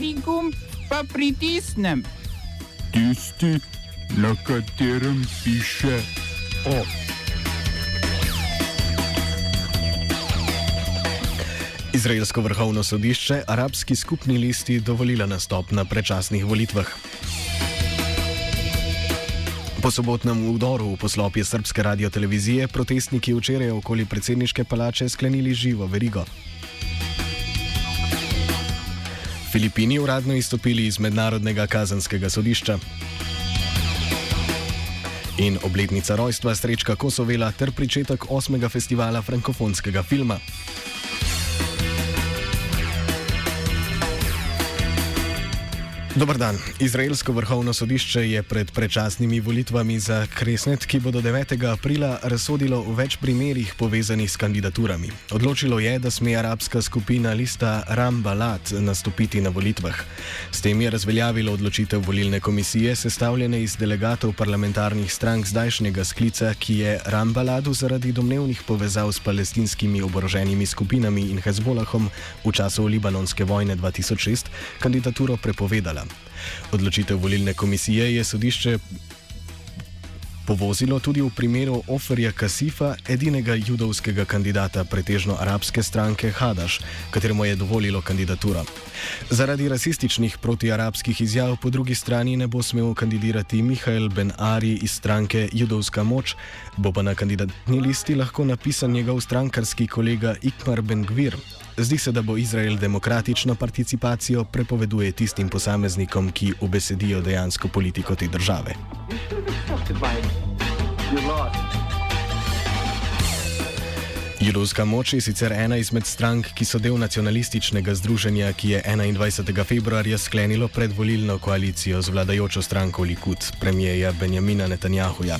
Kateri gumb pa pritisnem? Tisti, na katerem piše O. Izraelsko vrhovno sodišče arabski skupni listi dovolila nastop na predčasnih volitvah. Po sobotnem vdoru v poslopje srpske radiotelevizije protestniki včeraj okoli predsedniške palače sklenili živo verigo. Filipini uradno izstopili iz mednarodnega kazanskega sodišča. In obletnica rojstva Srečka Kosovela ter pričetek 8. festivala frankofonskega filma. Dobr dan. Izraelsko vrhovno sodišče je pred predčasnimi volitvami za Kresnet, ki bodo 9. aprila razsodilo v več primerjih povezanih s kandidaturami. Odločilo je, da sme arabska skupina lista Rambalat nastopiti na volitvah. S tem je razveljavilo odločitev volilne komisije, sestavljene iz delegatov parlamentarnih strank zdajšnjega sklica, ki je Rambaladu zaradi domnevnih povezav s palestinskimi oboroženimi skupinami in Hezbolahom v času libanonske vojne 2006 kandidaturo prepovedala. Odločitev volilne komisije je sodišče povozilo tudi v primeru Oferja Kasifa, edinega judovskega kandidata pretežno arabske stranke Hadaš, kateremu je dovolilo kandidaturo. Zaradi rasističnih protiarabskih izjav po drugi strani ne bo smel kandidirati Mihajl Ben Ari iz stranke Judovska moč, bo pa na kandidatni listi lahko napisan njegov strankarski kolega Ikmar Ben Gvir. Zdi se, da bo Izrael demokratično participacijo prepoveduje tistim posameznikom, ki ubesedijo dejansko politiko te države. Judovska moč je sicer ena izmed strank, ki so del nacionalističnega združenja, ki je 21. februarja sklenilo predvolilno koalicijo z vladajočo stranko Likud, premijeja Benjamina Netanjahuja.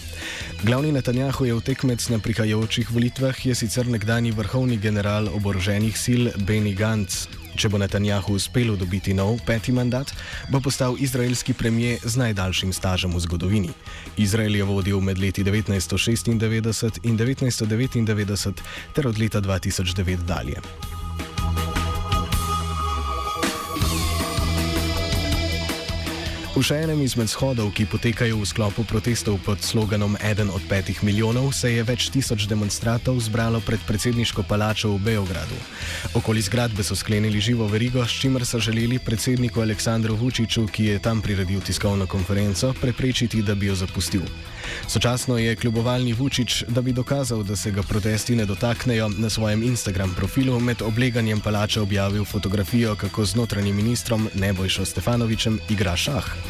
Glavni Netanjahujev tekmec na prihajajočih volitvah je sicer nekdani vrhovni general oboroženih sil Benny Gantz. Če bo Netanjahu uspelo dobiti nov peti mandat, bo postal izraelski premijer z najdaljšim stažem v zgodovini. Izrael je vodil med leti 1996 in 1999 ter od leta 2009 dalje. V še enem izmed shodov, ki potekajo v sklopu protestov pod sloganom Eden od petih milijonov, se je več tisoč demonstrantov zbralo pred predsedniško palačo v Beogradu. Okoli zgradbe so sklenili živo verigo, s čimer so želeli predsedniku Aleksandru Vučiću, ki je tam priredil tiskovno konferenco, preprečiti, da bi jo zapustil. Sočasno je kljubovalni Vučić, da bi dokazal, da se ga protesti ne dotaknejo, na svojem Instagram profilu med obleganjem palače objavil fotografijo, kako z notranjim ministrom Nebojšo Stefanovičem igra šah.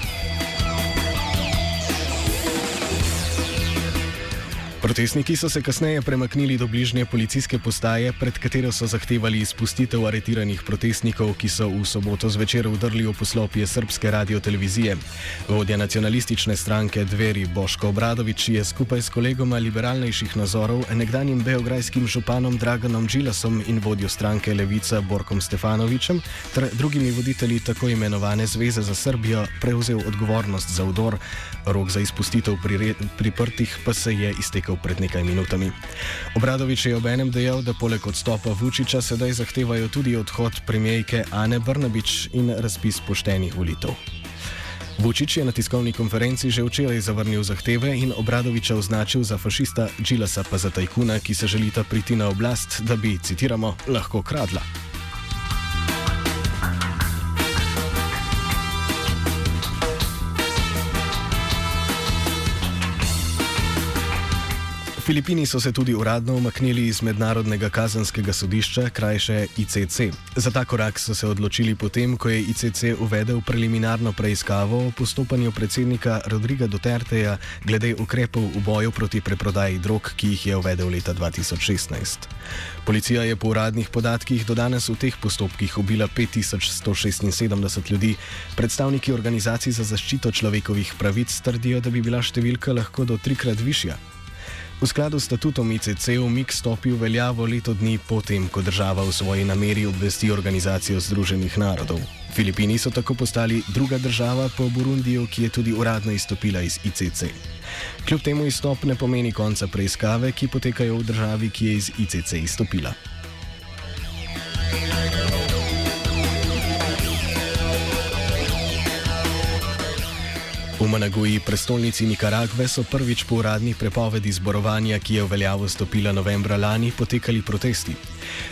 Protestniki so se kasneje premaknili do bližnje policijske postaje, pred katero so zahtevali izpustitev aretiranih protestnikov, ki so v soboto zvečer vdrli v poslopje srpske radiotelevizije. Vodja nacionalistične stranke Dveri Boško Obradovič je skupaj s kolegoma liberalnejših nazorov, nekdanjim beograjskim županom Draganom Džilasom in vodjo stranke Levica Borkom Stefanovičem ter drugimi voditelji tako imenovane Zveze za Srbijo prevzel odgovornost za vdor. Rok za izpustitev priprtih pa se je iztekel rekel pred nekaj minutami. Obradovič je ob enem dejal, da poleg odstopa Vučiča sedaj zahtevajo tudi odhod premijejke Ane Brnabič in razpis poštenih volitev. Vučić je na tiskovni konferenci že včeraj zavrnil zahteve in Obradoviča označil za fašista, Džilasa pa za tajkuna, ki se želita priti na oblast, da bi, citiramo, lahko kradla. Filipini so se tudi uradno umaknili iz Mednarodnega kazanskega sodišča, krajše ICC. Za ta korak so se odločili potem, ko je ICC uvedel preliminarno preiskavo o postopanju predsednika Rodriga Duterteja glede ukrepov v boju proti preprodaji drog, ki jih je uvedel leta 2016. Policija je po uradnih podatkih do danes v teh postopkih ubila 5176 ljudi. Predstavniki organizacij za zaščito človekovih pravic trdijo, da bi bila številka lahko do trikrat višja. V skladu s statutom ICC umik stopi v veljavo leto dni potem, ko država v svoji nameri obvesti Organizacijo Združenih narodov. Filipini so tako postali druga država po Burundiju, ki je tudi uradno izstopila iz ICC. Kljub temu izstop ne pomeni konca preiskave, ki potekajo v državi, ki je iz ICC izstopila. Managuji, prestolnici Nikaragve, so prvič po uradni prepovedi zborovanja, ki je v veljavo stopila novembra lani, potekali protesti.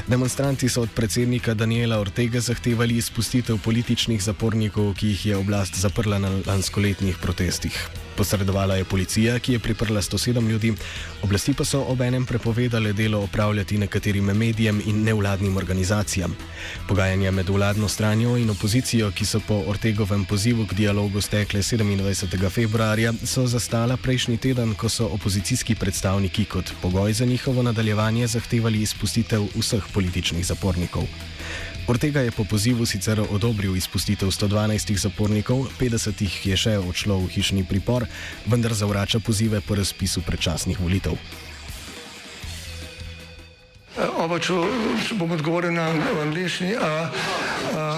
Demonstranti so od predsednika Daniela Ortega zahtevali izpustitev političnih zapornikov, ki jih je oblast zaprla na lanskoletnih protestih. Posredovala je policija, ki je priprla 107 ljudi, oblasti pa so obenem prepovedale delo opravljati nekaterim medijem in nevladnim organizacijam. Pogajanja med vladno stranjo in opozicijo, ki so po Ortegovem pozivu k dialogu stekle 27. februarja, so zastala prejšnji teden, ko so opozicijski predstavniki kot pogoj za njihovo nadaljevanje zahtevali izpustitev vseh političnih zapornikov. Ortega je po pozivu sicer odobril izpustitev 112 zapornikov, 50 jih je še odšlo v hišni pripor, vendar zavrača pozive po razpisu predčasnih volitev. Oba, če, če bom odgovoril na angliški.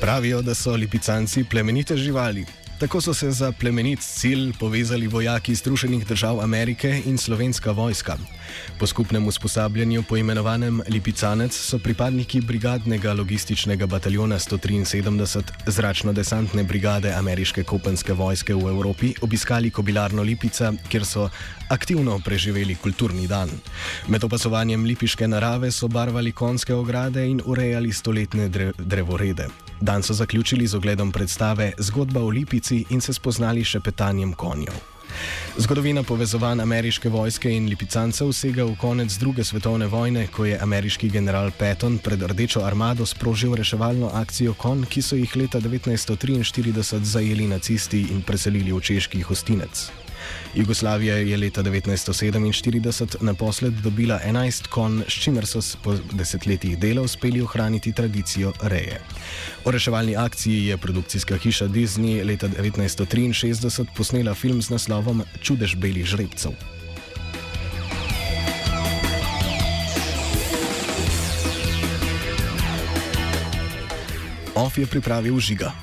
Pravijo, da so lipicanci plemenite živali. Tako so se za plemenit cilj povezali vojaki Združenih držav Amerike in slovenska vojska. Po skupnem usposabljanju, poimenovanem Lipicanec, so pripadniki brigadnega logističnega bataljona 173 zračno-desantne brigade ameriške kopenske vojske v Evropi obiskali kobilarno Lipica, kjer so aktivno preživeli kulturni dan. Med opazovanjem lipiške narave so barvali konske ograde in urejali stoletne dre drevorede. Dan so zaključili z ogledom predstave Zgodba o Lipici in se spoznali še petanjem konjev. Zgodovina povezovanj ameriške vojske in lipicancev sega v konec druge svetovne vojne, ko je ameriški general Patton pred Rdečo armado sprožil reševalno akcijo Kon, ki so jih leta 1943 zajeli nacisti in preselili v češki hostinec. Jugoslavija je leta 1947 naposled dobila 11 kon, s čimer so po desetletjih dela uspeli ohraniti tradicijo reje. O reševalni akciji je produkcijska hiša Disney leta 1963 posnela film z naslovom Čudež belih žrebcev. OF je pripravil žiga.